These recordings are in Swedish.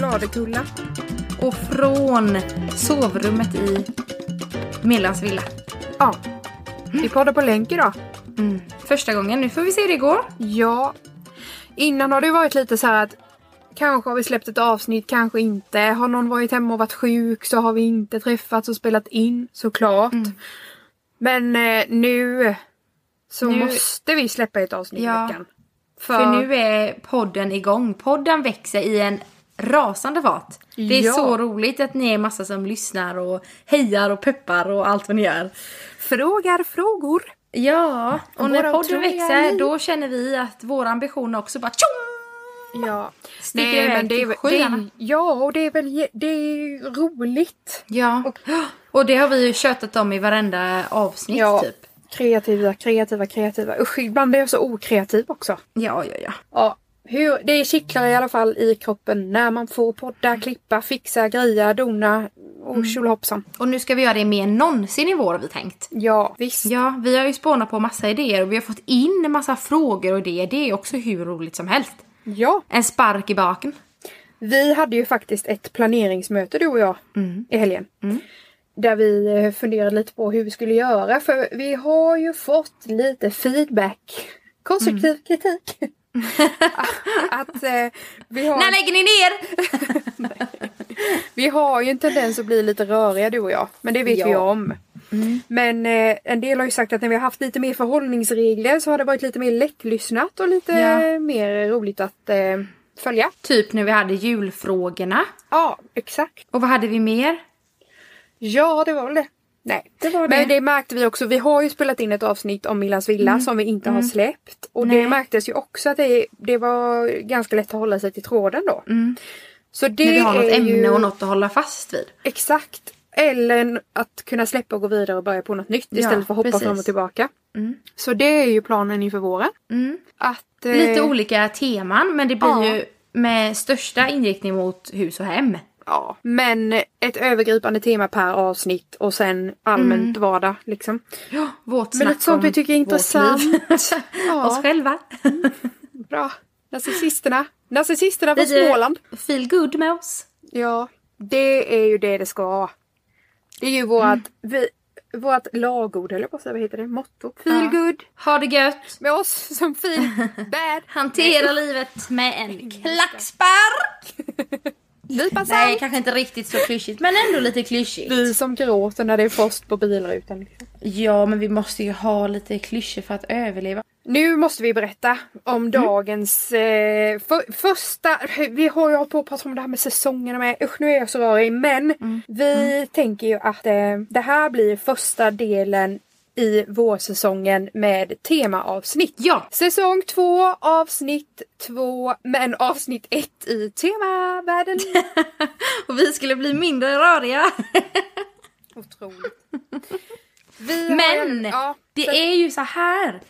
Bladekulla. Och från sovrummet i Millans villa. Ja. Vi poddar på länk idag. Mm. Första gången, nu får vi se hur det går. Ja. Innan har det varit lite så här att kanske har vi släppt ett avsnitt, kanske inte. Har någon varit hemma och varit sjuk så har vi inte träffats och spelat in såklart. Mm. Men eh, nu så Nu- måste vi släppa ett avsnitt Ja. i veckan. För nu är podden igång. Podden växer i en rasande fart. Det är Ja. så roligt att ni är massa som lyssnar och hejar och peppar och allt vad ni gör. frågar frågor. Ja, och när Våra podden växer då känner vi att vår ambition också bara tjong! Ja. Sticker iväg det är, det, ja, och det är väl det är roligt. Ja, och, och det har vi ju tjötat om i varenda avsnitt Ja. typ. Kreativa, kreativa, kreativa. Usch, ibland är jag så okreativ också. Ja, ja, ja. Ja, hur, det kittlar i alla fall i kroppen när man får podda, klippa, fixa, greja, dona och tjolahoppsan. Och nu ska vi göra det mer än någonsin i vår har vi tänkt. Ja, visst. Ja, vi har ju spånat på massa idéer och vi har fått in en massa frågor och idéer. Det är också hur roligt som helst. Ja, En spark i baken. vi hade ju faktiskt ett planeringsmöte du och jag i helgen. Där vi eh, funderade lite på hur vi skulle göra för vi har ju fått lite feedback. Konstruktiv kritik. att eh, vi har... När lägger ni ner? Vi har ju en tendens att bli lite röriga du och jag. Men det vet Ja. vi om. Men eh, en del har ju sagt att när vi har haft lite mer förhållningsregler så har det varit lite mer lättlyssnat och lite Ja. mer roligt att eh, följa. Typ när vi hade julfrågorna. Ja, exakt. Och vad hade vi mer? Ja, det var väl det. Nej. Det var Men det märkte vi också. Vi har ju spelat in ett avsnitt om Millans villa som vi inte har släppt. Och det Nej. märktes ju också att det, det var ganska lätt att hålla sig till tråden då. Så det När vi har något ämne ju... och något att hålla fast vid. Exakt. Eller att kunna släppa och gå vidare och börja på något nytt Ja, istället för att hoppa precis. fram och tillbaka. Mm. Så det är ju planen inför våren. Mm. Att, eh, Lite olika teman men det blir Ja. ju med största inriktning mot hus och hem. Ja, men ett övergripande tema per avsnitt och sen allmänt vardag liksom. Ja, vårt Men lite sånt vi tycker är vårt intressant. liv. Oss ja, själva. bra. Narcissisterna. Narcissisterna från Småland. Feel good med oss. Ja, det är ju det det ska vara. Det är ju vårt, Mm. vi, vårt lagord, eller vad säger- vad heter det? Motto. Feel Ja. good. Ha det gött. Med oss som feel bad. Hantera livet med en klackspark. Nypa Nej, kanske inte riktigt så klyschigt men ändå lite klyschigt. Vi som gråter när det är frost på bilrutan. Ja, men vi måste ju ha lite klyschor för att överleva. Nu måste vi berätta om dagens eh, för, första... Vi har ju hållit på att prata om det här med säsongerna med. Usch, nu är jag så rörig. Men vi tänker ju att eh, det här blir första delen i vårsäsongen med temaavsnitt. Ja, Säsong två, avsnitt två, men avsnitt ett i temavärlden. och vi skulle bli mindre röriga. Otroligt. Vi har Men ju- ja, det så- är ju så här.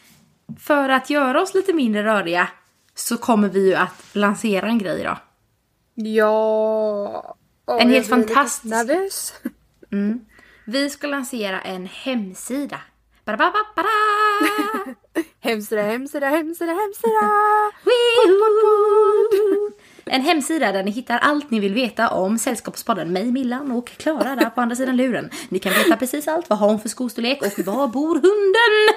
För att göra oss lite mindre röriga så kommer vi ju att lansera en grej idag. Ja... En helt fantastisk- Nervös. Vi ska lansera en hemsida. Hemsida, hemsida, hemsida, hemsida. En hemsida där ni hittar allt ni vill veta om Sällskapspodden, mig, Millan och Klara där på andra sidan luren. Ni kan veta precis allt. Vad har hon för skostorlek och var bor hunden?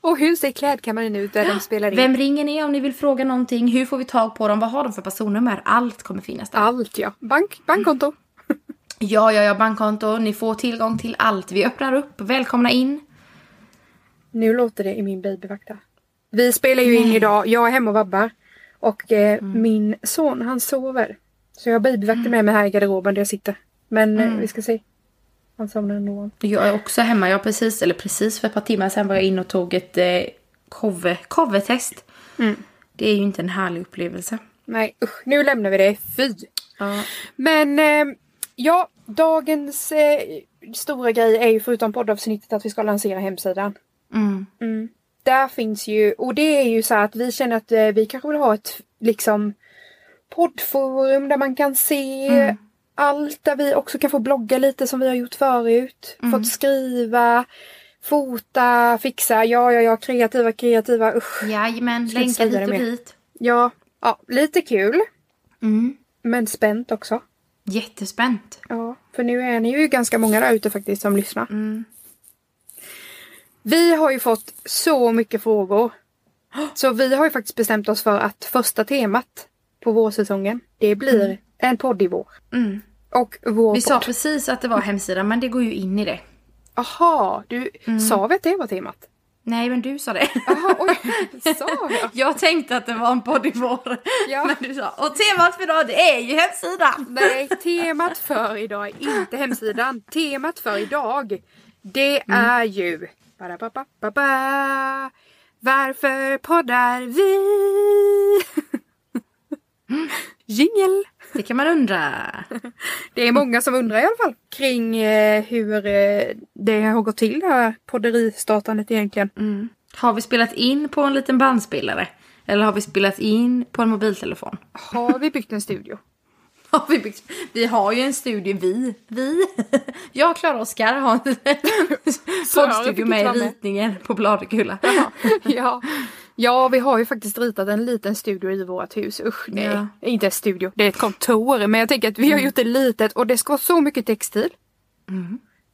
Och hur ser klädkammaren ut där de spelar in? Vem ringer ni om ni vill fråga någonting? Hur får vi tag på dem? Vad har de för personnummer? Allt kommer finnas där. Allt ja. Bank, bankkonto. Ja, ja, ja, bankkonto. Ni får tillgång till allt. Vi öppnar upp. Välkomna in. Nu låter det i min babyvakt här. Vi spelar ju in idag. Jag är hemma och vabbar. Och eh, Mm. min son han sover. Så jag har babyvakten med mig här i garderoben där jag sitter. Men Mm. eh, vi ska se. Han somnar ändå. Jag är också hemma. Jag precis, eller precis för ett par timmar sedan var jag in och tog ett eh, kove, kovetest. Det är ju inte en härlig upplevelse. Nej usch, nu lämnar vi det. Fy! Ja. Men eh, ja, dagens eh, stora grej är ju förutom poddavsnittet att vi ska lansera hemsidan. Mm. Där finns ju, och det är ju så att vi känner att eh, vi kanske vill ha ett liksom poddforum där man kan se allt. Där vi också kan få blogga lite som vi har gjort förut. Fått skriva. Fota, fixa, ja, ja, ja, kreativa, kreativa, usch. Jajamän, säga hit och dit. Ja, ja, lite kul. Mm. Men spänt också. Jättespänt. Ja, för nu är ni ju ganska många där ute faktiskt som lyssnar. Mm. Vi har ju fått så mycket frågor. Så vi har ju faktiskt bestämt oss för att första temat på vårsäsongen, det blir en podd i vår. Mm. Och vår Vi sa podd. precis att det var hemsidan men det går ju in i det. Jaha, du sa vi att det var temat? Nej men du sa det. Jaha, oj, sa jag? Jag tänkte att det var en podd i vår. Ja. Men du sa, och temat för idag det är ju hemsidan. Nej, temat för idag är inte hemsidan. Temat för idag, det är ju... Varför poddar vi? Jingel! Det kan man undra. Det är många som undrar i alla fall kring eh, hur eh, det har gått till det här podderistartandet egentligen. Har vi spelat in på en liten bandspelare? Eller har vi spelat in på en mobiltelefon? Har vi byggt en studio? Har vi, byggt, vi har ju en studio, vi. Vi. Jag och Klara Oskar har en poddstudio med i ritningen på Bladekulla. ja. ja, vi har ju faktiskt ritat en liten studio i vårt hus. Usch, nej. Ja. Inte ett studio, det är ett kontor. Men jag tänker att vi har gjort det litet och det ska vara så mycket textil.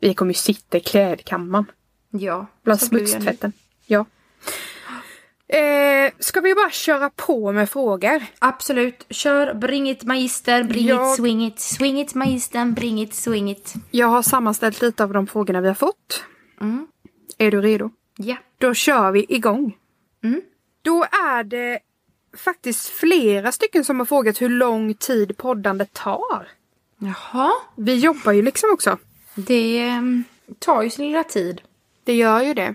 Vi kommer ju sitta i klädkammaren. Ja. Bland smutstvätten. Ja. Eh, ska vi bara köra på med frågor? Absolut. Kör, bring it magister, bring Jag- it, swing it, swing it magistern, bring it, swing it. Jag har sammanställt lite av de frågorna vi har fått. Mm. Är du redo? Ja. Då kör vi igång. Mm. Då är det faktiskt flera stycken som har frågat hur lång tid poddandet tar. Jaha. Vi jobbar ju liksom också. Det ehm, tar ju sin lilla tid. Det gör ju det.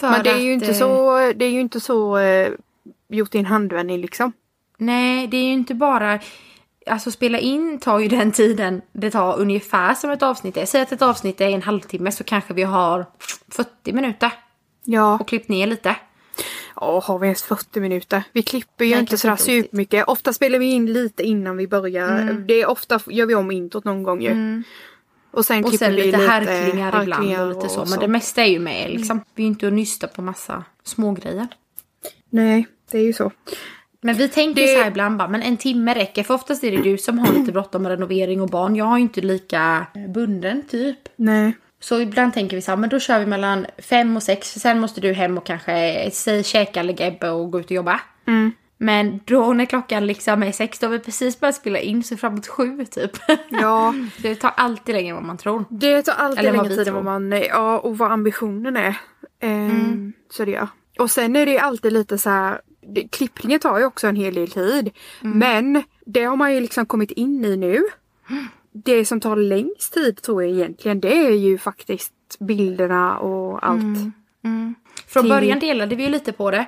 Men det är ju att, inte eh, så, det är ju inte så eh, gjort i en handvändning liksom. Nej, det är ju inte bara... Alltså spela in tar ju den tiden det tar ungefär som ett avsnitt är. Säg att ett avsnitt är en halvtimme så kanske vi har 40 minuter Ja. och klippt ner lite. Ja, har vi ens 40 minuter? Vi klipper ju Nej, inte sådär supermycket. Ofta spelar vi in lite innan vi börjar. Det är ofta gör vi om introt någon gång ju. Och sen Och sen lite lite harklingar ibland harklingar och lite så. och Men det mesta är ju med liksom. Vi är inte och nystar på massa smågrejer. Nej, det är ju så. Men vi tänker Det- så här ibland bara, men en timme räcker. För oftast är det du som har lite bråttom med renovering och barn. Jag har ju inte lika bunden typ. Nej. Så ibland tänker vi så här, men då kör vi mellan fem och sex. För sen måste du hem och kanske säg käka, lägga Ebbe och gå ut och jobba. Mm. Men då när klockan liksom är sex, då har vi precis börjat spela in så framåt sju typ. Ja, Så det tar alltid längre än vad man tror. det tar alltid Eller längre tid än vad man, ja och vad ambitionen är. Ehm, Så det gör. Och sen är det alltid lite så här, det, klippningen tar ju också en hel del tid. Men det har man ju liksom kommit in i nu. Det som tar längst tid tror jag egentligen det är ju faktiskt bilderna och allt. Från Till- början delade vi ju lite på det.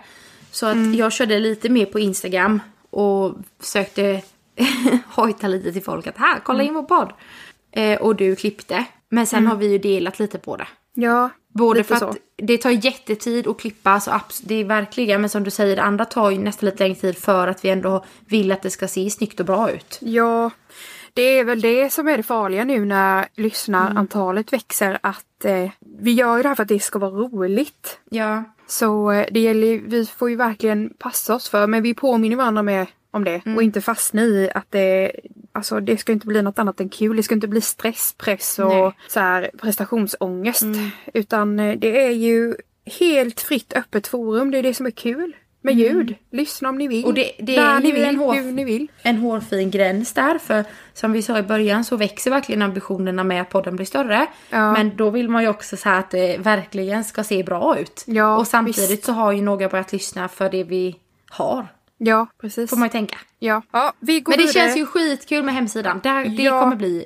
Så att jag körde lite mer på Instagram och försökte hojta lite till folk att här, kolla in vår podd. Eh, och du klippte. Men sen har vi ju delat lite på det. Ja, Både för så. att det tar jättetid att klippa, så det är verkligen, men som du säger, det andra tar ju nästan lite längre tid för att vi ändå vill att det ska se snyggt och bra ut. Ja, det är väl det som är det farliga nu när lyssnarantalet växer att eh, vi gör ju det här för att det ska vara roligt. Ja. Så eh, det gäller, vi får ju verkligen passa oss för, men vi påminner varandra med om det och inte fastna i att det, alltså det ska inte bli något annat än kul. Det ska inte bli stress, press och Nej. så här prestationsångest. Utan eh, det är ju helt fritt öppet forum. Det är det som är kul med ljud. Lyssna om ni vill. Och det- det är ni vill, en hård- hur ni vill. En hårfin gräns där, för som vi sa i början så växer verkligen ambitionerna med att podden blir större. Ja. Men då vill man ju också så att det verkligen ska se bra ut. Ja, och samtidigt visst. så har ju några börjat lyssna för det vi har. Ja, precis. Får man ju tänka. Ja. ja, vi går Men det vidare. känns ju skitkul med hemsidan. Där, det Ja. kommer bli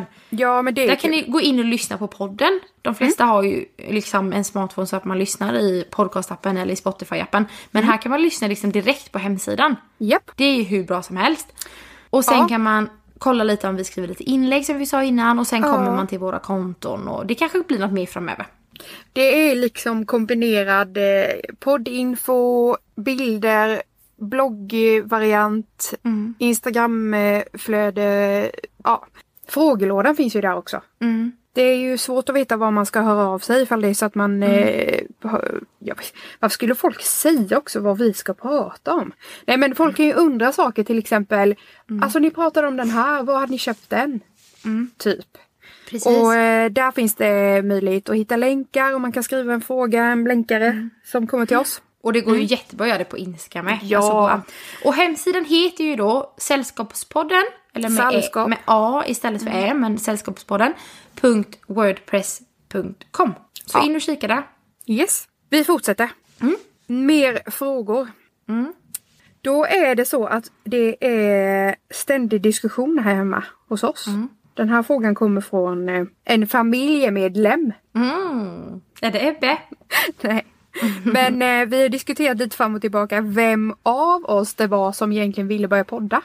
toppen. Ja, men det är Där kan ni gå in och lyssna på podden. De flesta har ju liksom en smartphone så att man lyssnar i podcastappen eller i Spotify-appen. Men här kan man lyssna liksom direkt på hemsidan. Japp. Det är ju hur bra som helst. Och sen Ja. kan man kolla lite om vi skriver lite inlägg som vi sa innan och sen Ja. kommer man till våra konton och det kanske blir något mer framöver. Det är liksom kombinerad eh, poddinfo, bilder, bloggvariant, Instagramflöde. Ja, frågelådan finns ju där också. Mm. Det är ju svårt att veta vad man ska höra av sig ifall det är så att man... Eh, har- ja, varför skulle folk säga också vad vi ska prata om? Nej men folk kan ju undra saker till exempel. Alltså ni pratade om den här, var hade ni köpt den? Typ. Precis. Och eh, där finns det möjlighet att hitta länkar och man kan skriva en fråga, en blänkare som kommer till oss. Och det går ju jättebra att göra det på Instagram med. Ja. Alltså och hemsidan heter ju då Sällskapspodden. Eller med, Sällskap. e, med A istället för E, men Sällskapspodden. .wordpress.com. Så Ja. in och kika där. Yes, vi fortsätter. Mer frågor. Då är det så att det är ständig diskussion här hemma hos oss. Den här frågan kommer från eh, en familjemedlem. Mm. Är det Ebbe? Nej. Men eh, vi har diskuterat lite fram och tillbaka vem av oss det var som egentligen ville börja podda.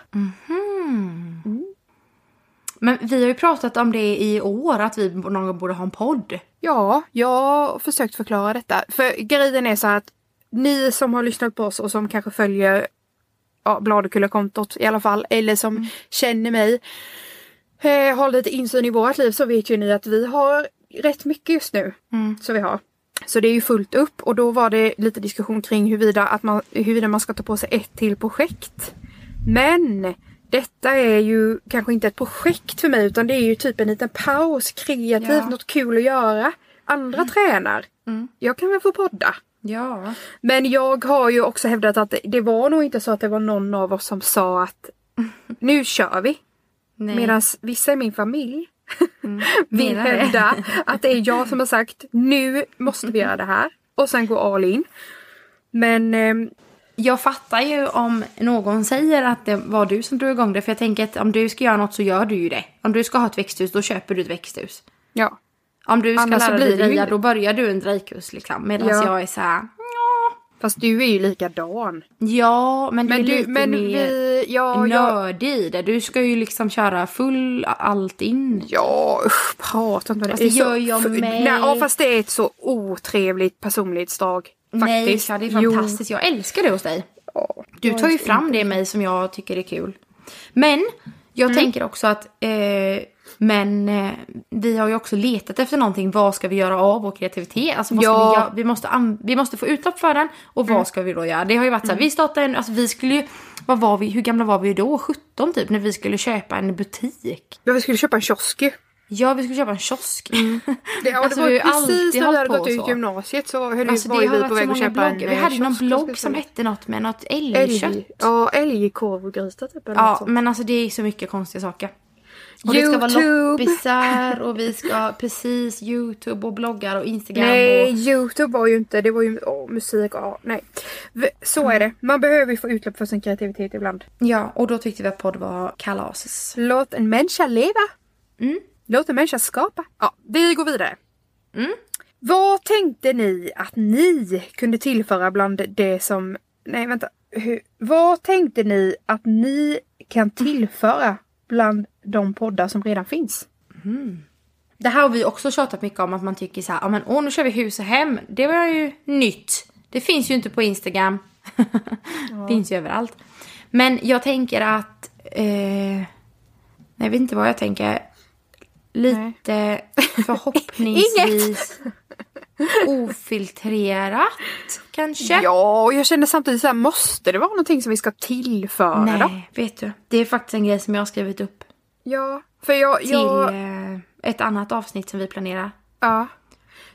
Men vi har ju pratat om det i år, att vi någon gång borde ha en podd. Ja, jag har försökt förklara detta. För grejen är så att ni som har lyssnat på oss och som kanske följer ja, Bladekulla-kontot i alla fall, eller som känner mig, eh, har lite insyn i vårt liv så vet ju ni att vi har rätt mycket just nu. Så vi har. Så det är ju fullt upp och då var det lite diskussion kring huruvida, att man, huruvida man ska ta på sig ett till projekt. Men detta är ju kanske inte ett projekt för mig utan det är ju typ en liten paus, kreativt, Ja. något kul att göra. Andra tränar. Jag kan väl få podda. Ja. Men jag har ju också hävdat att det- var nog inte så att det var någon av oss som sa att nu kör vi. Medan vissa i min familj vill menar det. hävda att det är jag som har sagt nu måste vi göra det här. Och sen gå all in. Men ehm, Jag fattar ju om någon säger att det var du som drog igång det. För jag tänker att om du ska göra något så gör du ju det. Om du ska ha ett växthus, då köper du ett växthus. ja. Om du ska Annars lära dig inte. då börjar du en drejkurs liksom. Medan Ja. jag är så här, Fast du är ju likadan. ja, men, Men du är lite men mer vi, ja, nördig i det. Du ska ju liksom köra full allt in. Ja, usch, prata inte om det. Fast det gör jag med. Nej, ja, fast det är ett så otrevligt personlighetsdrag. Nej, Faktiskt. så det är fantastiskt. Jag älskar det hos dig. Ja, Du tar ju fram det i mig som jag tycker är kul. Men jag Mm. tänker också att eh, men eh, vi har ju också letat efter någonting. Vad ska vi göra av vår kreativitet? Alltså, Ja. vi? Vi, måste vi måste få utlopp för den. Och Mm. vad ska vi då göra? Det har ju varit så här, vi startade en, alltså vi skulle ju, vad var vi, hur gamla var vi då? 17 typ, när vi skulle köpa en butik. Ja, vi skulle köpa en kiosk ju. Ja, vi skulle köpa en kiosk. Det, ja, Alltså, det vi var alltid precis när vi hade gått ut gymnasiet så höll Alltså, vi, var vi på väg att köpa en bloggar. Vi eh, hade någon kiosk, blogg skulle som hette något med något älgkött. Älg. Ja, älgkorv och gryta typ. Eller något Ja, sånt. men alltså det är så mycket konstiga saker. Och det ska vara YouTube. loppisar och vi ska precis Youtube och bloggar och Instagram Nej, och... Youtube var ju inte, det var ju åh, musik, ja, nej. Så är det, man behöver ju få utlopp för sin kreativitet ibland. Ja, och då tyckte vi att podd var kalases. Låt en människa leva. Mm. Låt en människa skapa. Ja, vi går vidare. Vad tänkte ni att ni kunde tillföra bland det som... Nej, vänta. Hur, vad tänkte ni att ni kan tillföra bland de poddar som redan finns? Det här har vi också tjatat mycket om att man tycker så här, ja men åh nu kör vi hus och hem. Det var ju nytt. Det finns ju inte på Instagram. finns ju överallt. Men jag tänker att, eh, jag vet inte vad jag tänker. Lite förhoppningsvis ofiltrerat kanske. Ja, och jag känner samtidigt så här, måste det vara någonting som vi ska tillföra då? Nej, vet du. Det är faktiskt en grej som jag har skrivit upp Ja, för jag... till jag eh, ett annat avsnitt som vi planerar. ja.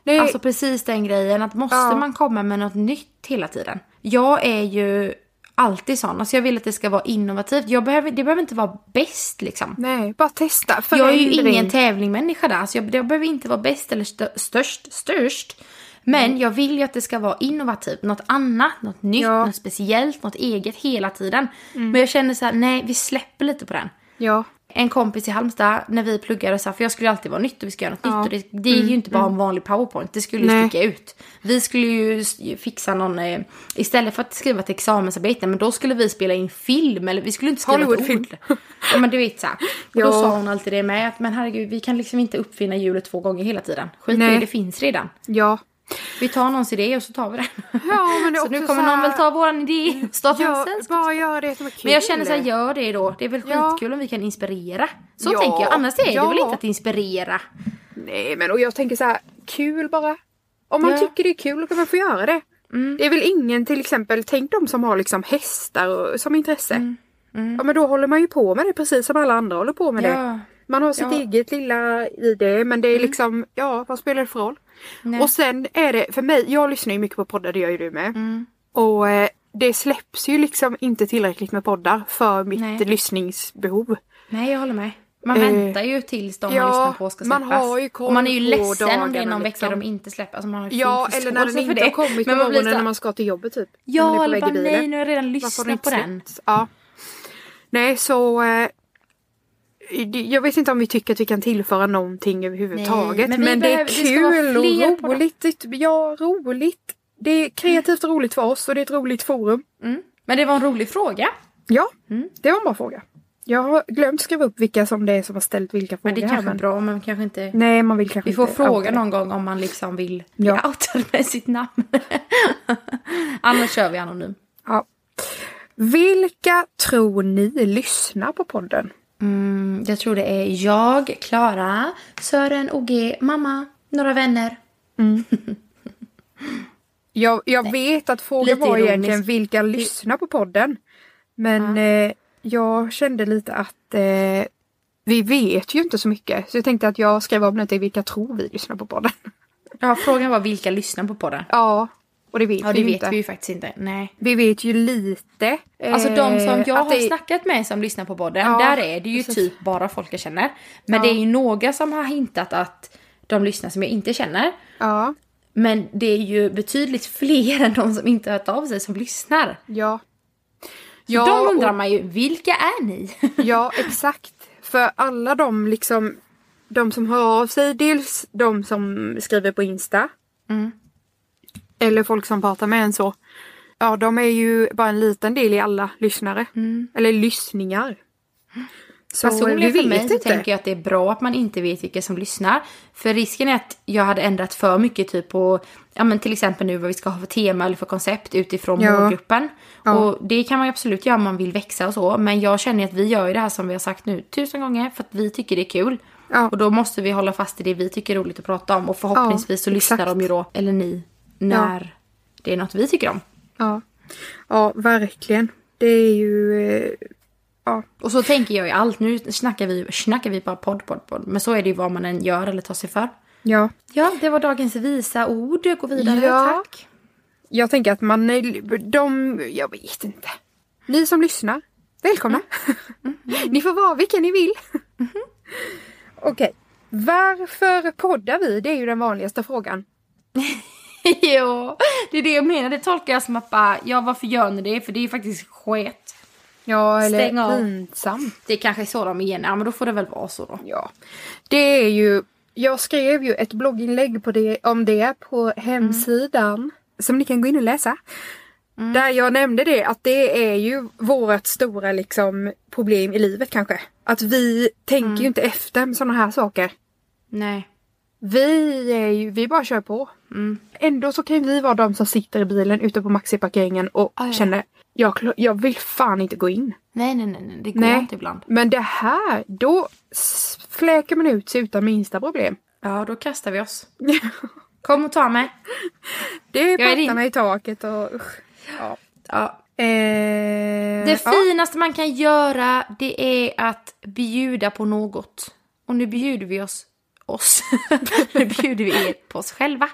Nej, Alltså precis den grejen att måste Ja. man komma med något nytt hela tiden. Jag är ju alltid sån. Alltså jag vill att det ska vara innovativt. Jag behöver, det behöver inte vara bäst liksom. nej, bara testa. Jag är ju Förändring. ingen tävlingmänniska där. Så jag, jag behöver inte vara bäst eller stö, störst, störst. Men jag vill ju att det ska vara innovativt. Något annat, något nytt, Ja. något speciellt, något eget hela tiden. Men jag känner så här, nej vi släpper lite på den. Ja. En kompis i Halmstad när vi pluggade sa, för jag skulle alltid vara nytt och vi ska göra något Ja. nytt. Och det, det är ju inte bara en vanlig powerpoint, det skulle ju sticka ut. Vi skulle ju fixa någon, eh, istället för att skriva ett examensarbete, men då skulle vi spela in film eller vi skulle inte skriva ett Hollywoodfilm. ord. Ja men du vet så här. Och då sa hon alltid det med att men herregud vi kan liksom inte uppfinna hjulet två gånger hela tiden. Skit i det, det finns redan. Ja. Vi tar någons idé och så tar vi den. Ja, men det är så nu också kommer så här- någon väl ta våran idé och starta en Ja, sällskap. bara göra det som är kul. Men jag känner så här, gör det då. Det är väl Ja. skitkul om vi kan inspirera. Så Ja, tänker jag. Annars är det ja. väl inte att inspirera. Nej men och jag tänker så här, kul bara. Om man Ja. tycker det är kul kan man få göra det. Mm. Det är väl ingen till exempel, tänk de som har liksom hästar och, som intresse. Mm. Ja men då håller man ju på med det precis som alla andra håller på med det. Man har sitt Ja. Mm. eget lilla i det men det är liksom, ja vad spelar det för roll? Nej. Och sen är det, för mig, jag lyssnar ju mycket på poddar, det gör ju du med. Mm. Och eh, det släpps ju liksom inte tillräckligt med poddar för mitt Nej. lyssningsbehov. Nej, jag håller med. Man Eh, väntar ju tills de ja, man lyssnar på ska man släppas. har ju koll och man är ju ledsen om det är någon liksom. vecka de inte släpper. Alltså man har ju Ja eller när den inte har det. kommit på man morgonen när man ska till jobbet typ. Man Ja, eller bara nej, nu har jag redan har lyssnat på den. Ja. Nej så eh, jag vet inte om vi tycker att vi kan tillföra någonting överhuvudtaget. Nej, men men det är behöver- det vara kul och roligt. Ja, roligt. Det är kreativt och roligt för oss och det är ett roligt forum. Mm. Men det var en rolig fråga. Ja, Mm. det var en bra fråga. Jag har glömt skriva upp vilka som det är som har ställt vilka frågor Men det är kanske är bra, men kanske inte... Nej, man vill kanske Vi får inte fråga det. någon gång om man liksom vill bli Ja. outad med sitt namn. Annars kör vi anonym. Ja. Vilka tror ni lyssnar på podden? Mm, jag tror det är jag, Klara, Sören, OG, mamma, några vänner. Jag, jag vet att frågan Lite var ironiskt. egentligen vilka lyssnar på podden. Men eh, jag kände lite att eh, vi vet ju inte så mycket. Så jag tänkte att jag skrev om det till vilka tror vi lyssnar på podden. Ja, frågan var vilka lyssnar på podden? Ja, och det vet Ja, vi det vet inte. vi ju faktiskt inte. Nej. Vi vet ju lite. Alltså de som eh, jag att har det- snackat med som lyssnar på podden, Ja, där är det ju precis. typ bara folk jag känner. Men Ja. det är ju några som har hintat att de lyssnar som jag inte känner. Ja, Men det är ju betydligt fler än de som inte har hört av sig som lyssnar. ja. Så Ja, de undrar och- man ju, vilka är ni? Ja, exakt. För alla de liksom, de som hör av sig, dels de som skriver på Insta. Mm. Eller folk som pratar med en så. Ja, de är ju bara en liten del i alla lyssnare. Eller lyssningar. Så Personligen för mig så tänker jag att det är bra att man inte vet vilka som lyssnar. För risken är att jag hade ändrat för mycket typ på, ja men till exempel nu vad vi ska ha för tema eller för koncept utifrån Ja. målgruppen. Ja. Och det kan man ju absolut göra om man vill växa och så. Men jag känner att vi gör ju det här som vi har sagt nu tusen gånger för att vi tycker det är kul. Ja. Och då måste vi hålla fast i det vi tycker är roligt att prata om. Och förhoppningsvis så lyssnar de ju då, eller ni, när det är något vi tycker om. Ja. ja, verkligen. Det är ju... eh, Ja, Och så tänker jag i allt. Nu snackar vi, snackar vi bara podd, podd, podd. Men så är det ju vad man än gör eller tar sig för. ja. Ja, det var dagens visa ord. Gå vidare, Ja. tack. Jag tänker att man, de, jag vet inte. Ni som lyssnar, välkomna. ni får vara vilka ni vill. Okej, varför poddar vi? Det är ju den vanligaste frågan. ja, det är det jag menar. Det tolkar jag som att bara, ja varför gör ni det? För det är faktiskt sket. Ja, eller Stäng av. pinsamt. Det är kanske är så de igen. Ja, men då får det väl vara så då. Ja, det är ju, jag skrev ju ett blogginlägg på det, om det på hemsidan. Som ni kan gå in och läsa. Där jag nämnde det att det är ju vårt stora liksom problem i livet kanske. Att vi tänker ju inte efter med sådana här saker. Nej. Vi är ju, vi bara kör på. Mm. Ändå så kan vi vara de som sitter i bilen ute på Maxi-parkeringen och Ah, ja. känner jag, jag vill fan inte gå in. Nej, nej, nej. Det går Nej. inte ibland. Men det här, då fläker man ut sig utan minsta problem. Ja, då kastar vi oss. Kom och ta mig. Det är pattarna i taket och usch. Ja. Ja. Eh, Det ja. finaste man kan göra det är att bjuda på något. Och nu bjuder vi oss oss. nu bjuder vi er på oss själva.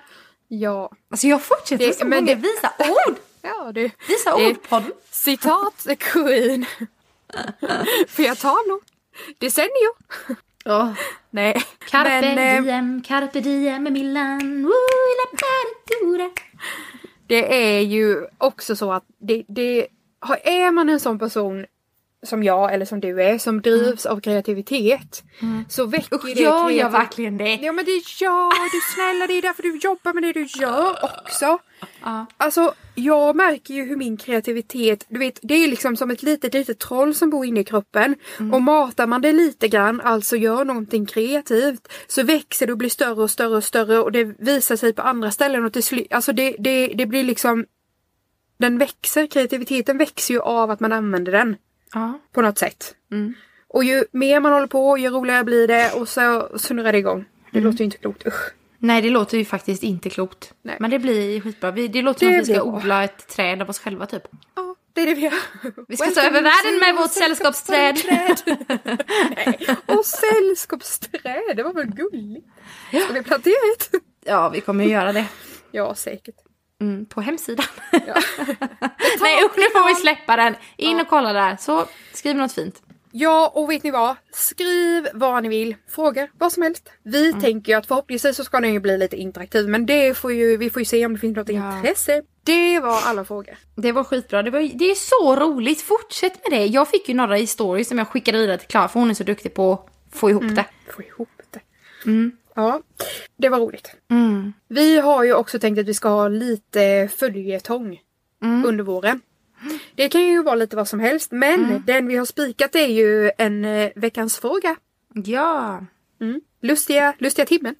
Ja. Alltså jag fortsätter Det- så men många visa ord. Ja, det, Visa ord-podden. Citat Queen. För jag tar nog decennium. Oh. Nej. Carpe Men, eh, diem, carpe diem med. Woo, partitura. Det är ju också så att det, det, är man en sån person som jag eller som du är som drivs av kreativitet så väcker Usch, det gör jag verkligen det? Ja men det gör du snälla, det är därför du jobbar med det du gör också. Ja. Alltså jag märker ju hur min kreativitet, du vet det är liksom som ett litet litet troll som bor inne i kroppen. Och matar man det lite grann, alltså gör någonting kreativt, så växer det och blir större och större och större och det visar sig på andra ställen och till slut, alltså det, det, det blir liksom den växer, kreativiteten växer ju av att man använder den Ja. på något sätt. Mm. Och ju mer man håller på, ju roligare blir det och så snurrar det igång. Det låter ju inte klokt. Usch. Nej, det låter ju faktiskt inte klokt. Nej. Men det blir skitbra. Vi, det låter som Det att vi ska bra. odla ett träd av oss själva typ. Ja, det är det vi gör. Vi ska ta över världen med vårt sällskapsträd. Nej. Och sällskapsträd, det var väl gulligt? Ska vi plantera ett? Ja, vi kommer ju göra det. Ja, säkert. Mm, på hemsidan. Ja. Nej usch, nu får vi släppa den. In och kolla där. Så skriv något fint. Ja, och vet ni vad? Skriv vad ni vill. Frågor, vad som helst. Vi Mm. tänker ju att förhoppningsvis så ska den ju bli lite interaktiv. Men det får ju, vi får ju se om det finns något Ja. intresse. Det var alla frågor. Det var skitbra. Det, var, det är så roligt. Fortsätt med det. Jag fick ju några i stories som jag skickade vidare till Klara för hon är så duktig på att få ihop det. Få ihop det. Ja, det var roligt. Mm. Vi har ju också tänkt att vi ska ha lite följetong Mm. under våren. Det kan ju vara lite vad som helst men Mm. den vi har spikat är ju en eh, veckans fråga. Ja. Mm. Lustiga, lustiga timmen.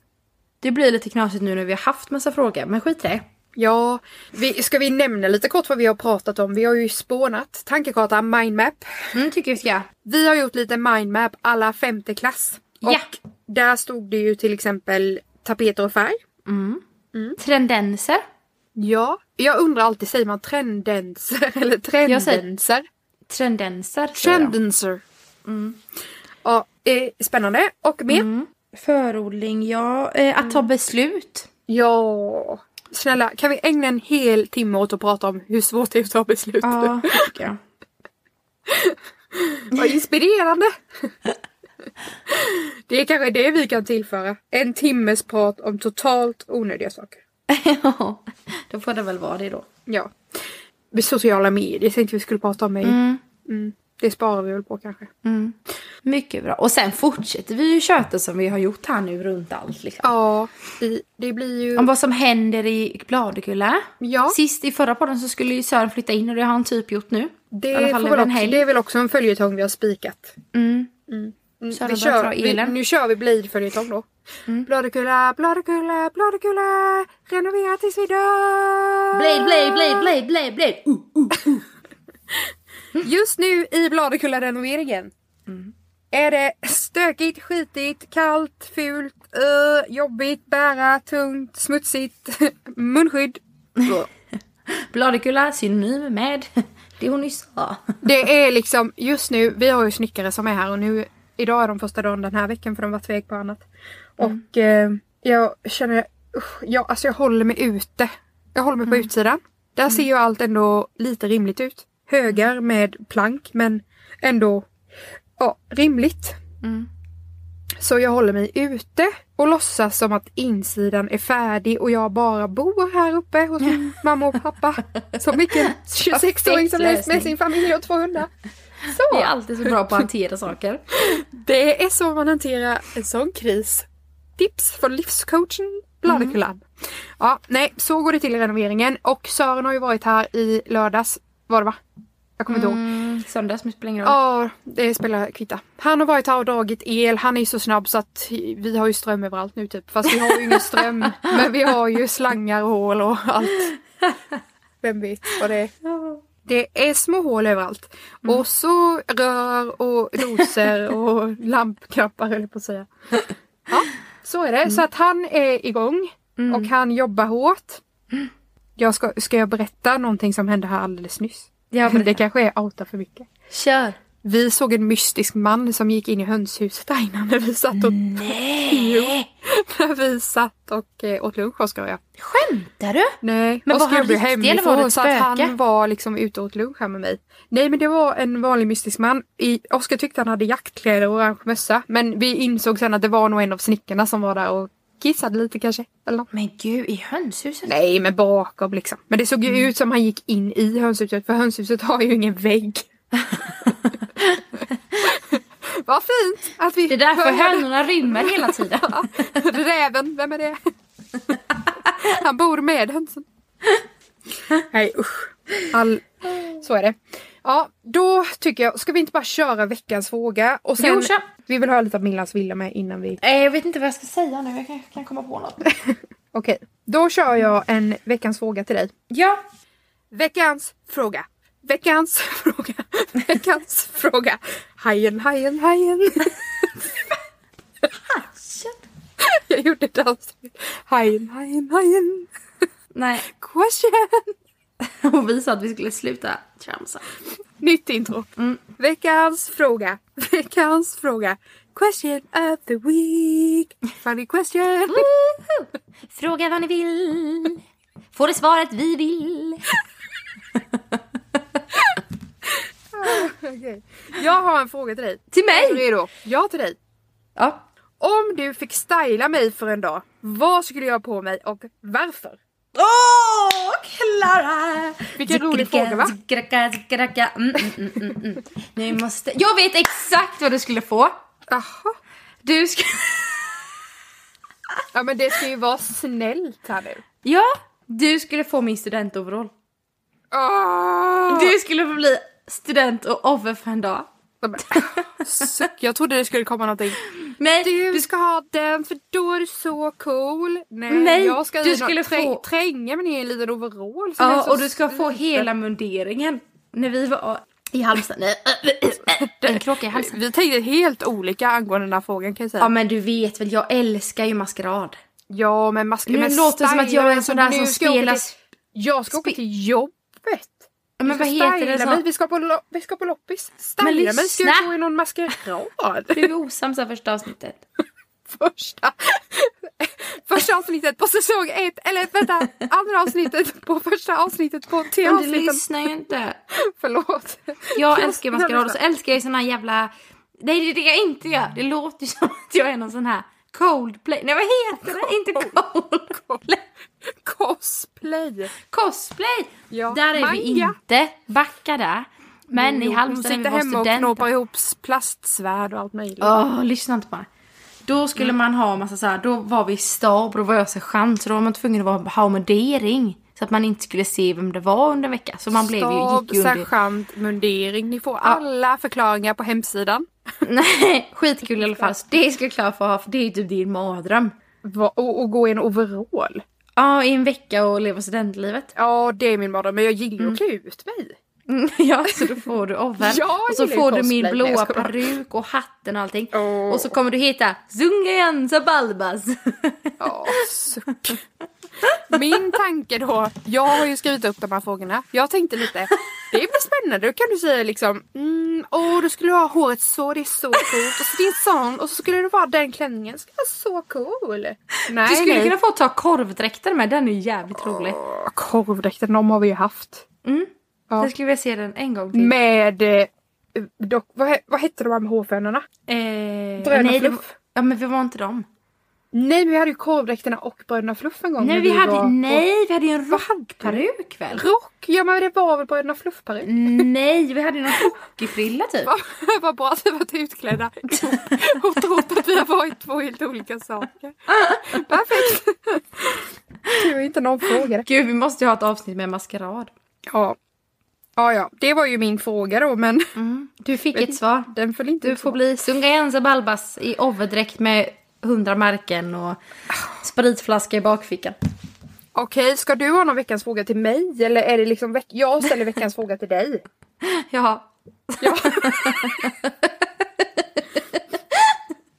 Det blir lite knasigt nu när vi har haft massa frågor, men skit i det. Ja, vi, ska vi nämna lite kort vad vi har pratat om? Vi har ju spånat tankekarta, mindmap. Mm, tycker vi ska. Vi har gjort lite mindmap alla femte klass. Och Ja. där stod det ju till exempel tapeter och färg. Trendenser. Ja, jag undrar alltid, säger man trendenser eller trendenser? Trendenser. Trendenser. Ja, eh, spännande. Och mer? Förodling, ja. Eh, att ta beslut. Ja. Snälla, kan vi ägna en hel timme åt att prata om hur svårt det är att ta beslut? Ja, tycker jag. Vad inspirerande! det är kanske det vi kan tillföra. En timmes prat om totalt onödiga saker. Ja, då får det väl vara det då. Ja. Med sociala medier tänkte vi skulle prata om mig. Mm. Mm. Det sparar vi väl på kanske. Mm. Mycket bra. Och sen fortsätter vi ju köta som vi har gjort här nu runt allt. Liksom. Ja, det, blir ju... Om vad som händer i Bladekulla. Ja, Sist i förra podden så skulle ju Sören flytta in och det har han typ gjort nu. det, i alla fall också, det är väl också en följetong vi har spikat. Mm. Mm, Sören vi kör, vi, nu kör vi Blade-följetong då. Mm. Bladekulla, Bladekulla, Bladekulla, renovera tills vi dör! Blade, blade, blade, blade, blade, blade. Uh. Just nu i Bladekulla-renoveringen Mm. är det stökigt, skitigt, kallt, fult, uh, jobbigt, bära, tungt, smutsigt, munskydd. Bladekulla synonym med det hon nyss sa. Det är liksom just nu, vi har ju snickare som är här och nu idag är de första dagen den här veckan för de var väg på annat. Och eh, jag känner, usch, jag, alltså jag håller mig ute. Jag håller mig på utsidan. Där ser ju allt ändå lite rimligt ut. Högar med plank men ändå ja, rimligt. Mm. Så jag håller mig ute och låtsas som att insidan är färdig och jag bara bor här uppe hos min mamma och pappa. Som vilken 26-åring som helst med sin familj och två hundar. Så! Vi är alltid så bra på att hantera saker. Det är så man hanterar en sån kris. Tips från livscoachen Bladekullan. Ja, nej, så går det till i renoveringen. Och Sören har ju varit här i lördags. Var det va? Jag kommer inte ihåg. Mm, söndags, men spelar ingen roll. Ja, det spelar kvitta. Han har varit här och dragit el. Han är ju så snabb så att vi har ju ström överallt nu typ. Fast vi har ju ingen ström. men vi har ju slangar och hål och allt. Vem vet vad det är. Det är små hål överallt. Och så rör och doser och lampknappar höll jag på att säga. Ja, så är det. Så att han är igång och han jobbar hårt. Jag ska, ska jag berätta någonting som hände här alldeles nyss? Ja, det kanske är outa för mycket. Kör! Vi såg en mystisk man som gick in i hönshuset där innan när vi satt och, Nej! när vi satt och eh, åt lunch, Oskar och jag. Skämtar du? Nej, Men var Oskar han blev riktig eller var det ett så att spöke? han var liksom ute och åt lunch här med mig. Nej men det var en vanlig mystisk man. I, Oskar tyckte han hade jaktkläder och orange mössa. Men vi insåg sen att det var nog en av snickarna som var där och kissade lite kanske. Eller något. Men gud, i hönshuset? Nej men bakom liksom. Men det såg ju Mm. ut som han gick in i hönshuset för hönshuset har ju ingen vägg. Vad fint att vi Det är därför hönorna rymmer hela tiden. Räven, vem är det? Han bor med hönsen. Nej usch. All... Så är det. Ja, då tycker jag, ska vi inte bara köra veckans fråga? Och sen, Jo, kör. vi vill höra lite av Millans villa med innan vi... Eh, Jag vet inte vad jag ska säga nu, jag kan, kan komma på något. Okej, då kör jag en veckans fråga till dig. Ja, Veckans fråga. Veckans fråga. Veckans fråga. Hajen, hajen, hajen. Jag gjorde dansen. Hajen, hajen, hajen. Nej. Question! Och vi sa att vi skulle sluta tramsa. Nytt intro. Mm. Veckans fråga. Veckans fråga. Question of the week. Funny question. Fråga vad ni vill. Får det svaret vi vill. Okej. Jag har en fråga till dig. Till Är du mig? redo? Ja, till dig. Ja. Om du fick styla mig för en dag, vad skulle jag ha på mig och varför? Åh, Klara! Vilken rolig fråga, va? Mm, mm, mm. Nu måste... Jag vet exakt vad du skulle få. Jaha. Du ska... Ja men det ska ju vara snällt här nu. Ja, du skulle få min studentoverall. Åh! Du skulle få bli student och offer för en dag. Jag trodde det skulle komma någonting. Nej, Du du ska ha den för då är du så cool. Nej, Nej, jag ska du skulle nå- trä- få- tränga mig ner i en liten overall. Ja, och du ska få hela munderingen. När vi var i Halmstad. Nej, en kråka i halsen. Vi tänkte helt olika angående den här frågan kan jag säga. Ja men du vet väl, jag älskar ju maskerad. Ja men mask- Nu men låter det som att jag är en sån där som spelar... Jag ska åka till jobbet. Men vad heter det? Så? Vi ska på, vi ska på loppis. Styla mig ska jag gå i någon maskerad. Du är osams första avsnittet. första, första avsnittet på säsong ett, eller vänta, andra avsnittet på första avsnittet på Men du lyssnar ju inte. Förlåt. Jag älskar maskerad och så älskar jag såna jävla... Nej det är det jag inte gör. Det låter ju som att jag är någon sån här Coldplay. Nej vad heter det? Inte Coldplay. Cosplay. Cosplay. Ja. Där är vi Manga. inte. Backa där. Men i Jo, Halmstad när vi var hemma och studenter. knåpar ihop plastsvärd och allt möjligt. Åh, lyssna inte på det. Då skulle Mm. man ha massa så här, då var vi i stab och då var jag sergeant så då var man tvungen att ha mundering. Så att man inte skulle se vem det var under en vecka. Så man blev ju, gick ju under... sergeant, mundering. Ni får alla förklaringar på hemsidan. Nej, skitkul i alla fall. Så det ska jag klara för att ha, för det är ju typ din mardröm. Va- Och, och gå i en overall. Ja, i en vecka och leva studentlivet. Ja, det är min mardröm. Men jag gillar ju att klä ut mig. Mm, ja, så då får du oven. Och så får du min blåa peruk och hatten och allting. Åh. Och så kommer du heta Zungayansa Balbas. Ja, suck. Min tanke då, jag har ju skrivit upp de här frågorna. Jag tänkte lite, det blir spännande. Då kan du säga liksom, mm, åh du skulle ha håret så, det är så coolt. Och så det är sån, och så skulle det vara den klänningen. Vara så cool. Nej, Du skulle nej. kunna få ta korvdräkten med, den är ju jävligt rolig. Åh, Korvdräkten, de har vi ju haft. Mm. Ja. Jag skulle vilja se den en gång till. Med, eh, dock, vad, vad hette de här med hårfönorna? Eh, Bröderna Fluff. ja men vi var inte dem. Nej, vi hade ju korvdräkterna och Bröderna Fluff en gång. Nej när vi hade, var nej vi hade ju en rockperuk väl? Rock? Ja men det var väl Bröderna Fluff-peruk? Nej vi hade ju någon hockeyfrilla typ. Vad- bra att vi varit utklädda och trott att vi har varit två helt olika saker. Perfekt! Det var inte någon fråga. Gud vi måste ju ha ett avsnitt med maskerad. Ja. Ja, ja, det var ju min fråga då men Du fick ett svar. den föll inte Du får bli Sungayensa Balbas i overdräkt med hundra märken och spritflaska i bakfickan. Okej, ska du ha någon veckans fråga till mig eller är det liksom veck- jag ställer veckans fråga till dig? Ja. Ja.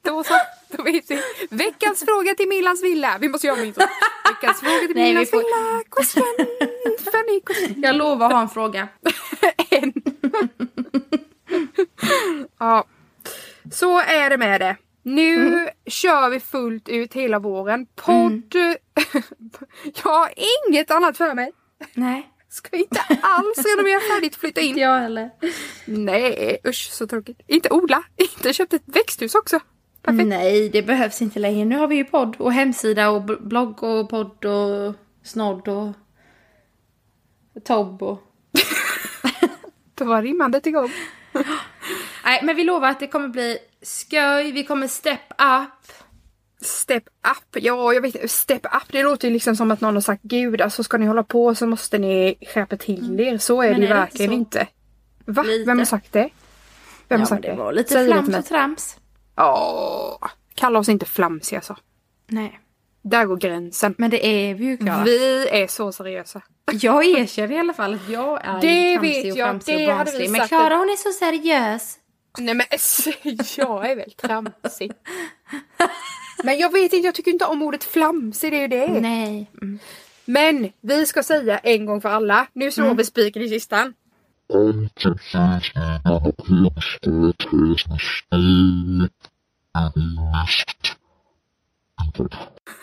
då så, då vet vi. Veckans fråga till Millans villa. Vi måste göra min. Veckans fråga till Nej, Millans får- villa. Question. Funny question. Jag lovar att ha en fråga. en. ja, så är det med det. Nu kör vi fullt ut hela våren. Podd... jag har inget annat för mig. Nej. Ska inte alls renovera färdigt flytta in. Inte jag heller. Nej usch så tråkigt. Inte odla. Inte köpt ett växthus också. Perfekt. Nej, det behövs inte längre. Nu har vi ju podd och hemsida och blogg och podd och snodd och tobb och... Då var rimmandet igång. Nej, men vi lovar att det kommer bli skoj, vi kommer step up. Step up. Ja, jag vet inte. Step up. Det låter ju liksom som att någon har sagt gud, alltså ska ni hålla på så måste ni skärpa till er. Så är Men det ju verkligen inte. Va? Lite. Vem har sagt det? Vem Ja, har sagt det det? var lite Säg flams och trams. Åh, kalla oss inte flamsiga alltså. Nej. Där går gränsen. Men det är vi ju Klara. Vi är så seriösa. Jag erkänner i alla fall att jag är Det vet och jag, flamsig och hade vi barnslig. Men Klara hon är så seriös. Nej men jag är väl tramsig. Men jag vet inte, jag tycker inte om ordet flamsig, det är ju det. Nej. Mm. Men vi ska säga en gång för alla, nu slår vi spiken i kistan.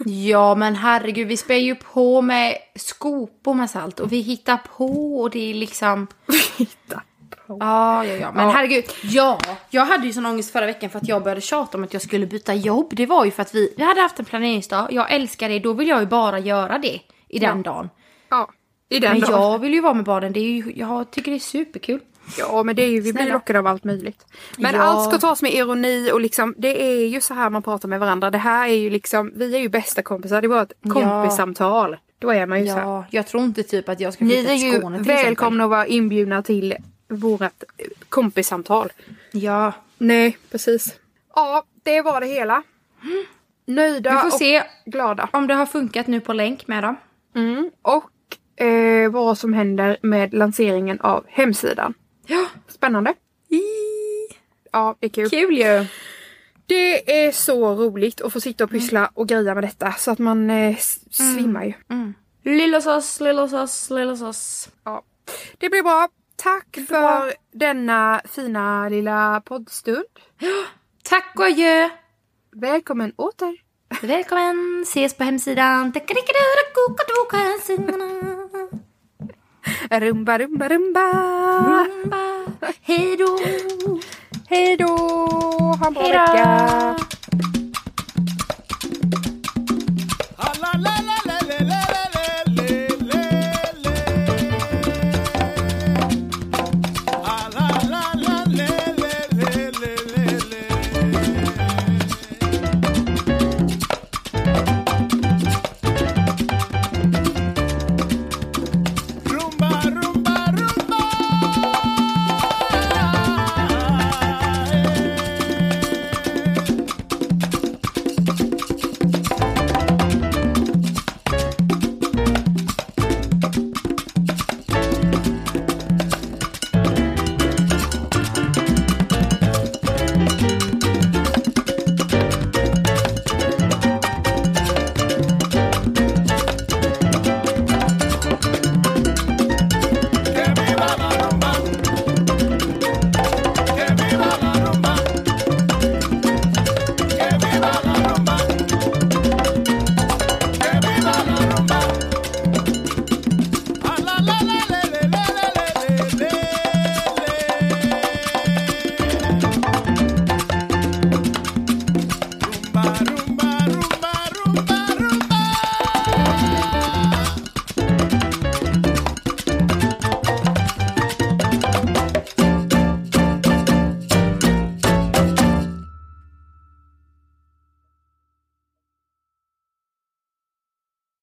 Ja men herregud, vi spär ju på med skopor med salt och vi hittar på och det är liksom... Hitta på. Ja, ja, ja. Men Ja. herregud. Ja, jag hade ju sån ångest förra veckan för att jag började tjata om att jag skulle byta jobb. Det var ju för att vi, vi hade haft en planeringsdag. Jag älskar det. Då vill jag ju bara göra det i den dagen. Ja, i den Men dagen. jag vill ju vara med barnen. Det är ju, jag tycker det är superkul. Ja men det är ju, vi blir lockade av allt möjligt. Men Ja. allt ska tas med ironi och liksom det är ju så här man pratar med varandra. Det här är ju liksom, vi är ju bästa kompisar. Det var ett Ja. kompissamtal. Då är man ju så här. Ja, jag tror inte typ att jag ska Ni flytta är till ju Skåne till exempel. välkomna att vara inbjudna till vårt eh, kompissamtal. Ja, Nej, precis. Ja, det var det hela. Nöjda vi får och se glada. om det har funkat nu på länk med dem. Mm. Och eh, vad som händer med lanseringen av hemsidan. Ja, Spännande. Ja, det är kul. kul ju. Det är så roligt att få sitta och pyssla och greja med detta så att man eh, svimmar ju. Mm. Lillesås, lillesås, lillesås. Ja. Det blir bra. Tack för denna fina lilla poddstund. Tack och adjö. Välkommen åter. Välkommen, ses på hemsidan. Rumba, rumba, rumba. Hej då. Hej då. Ha en bra vecka.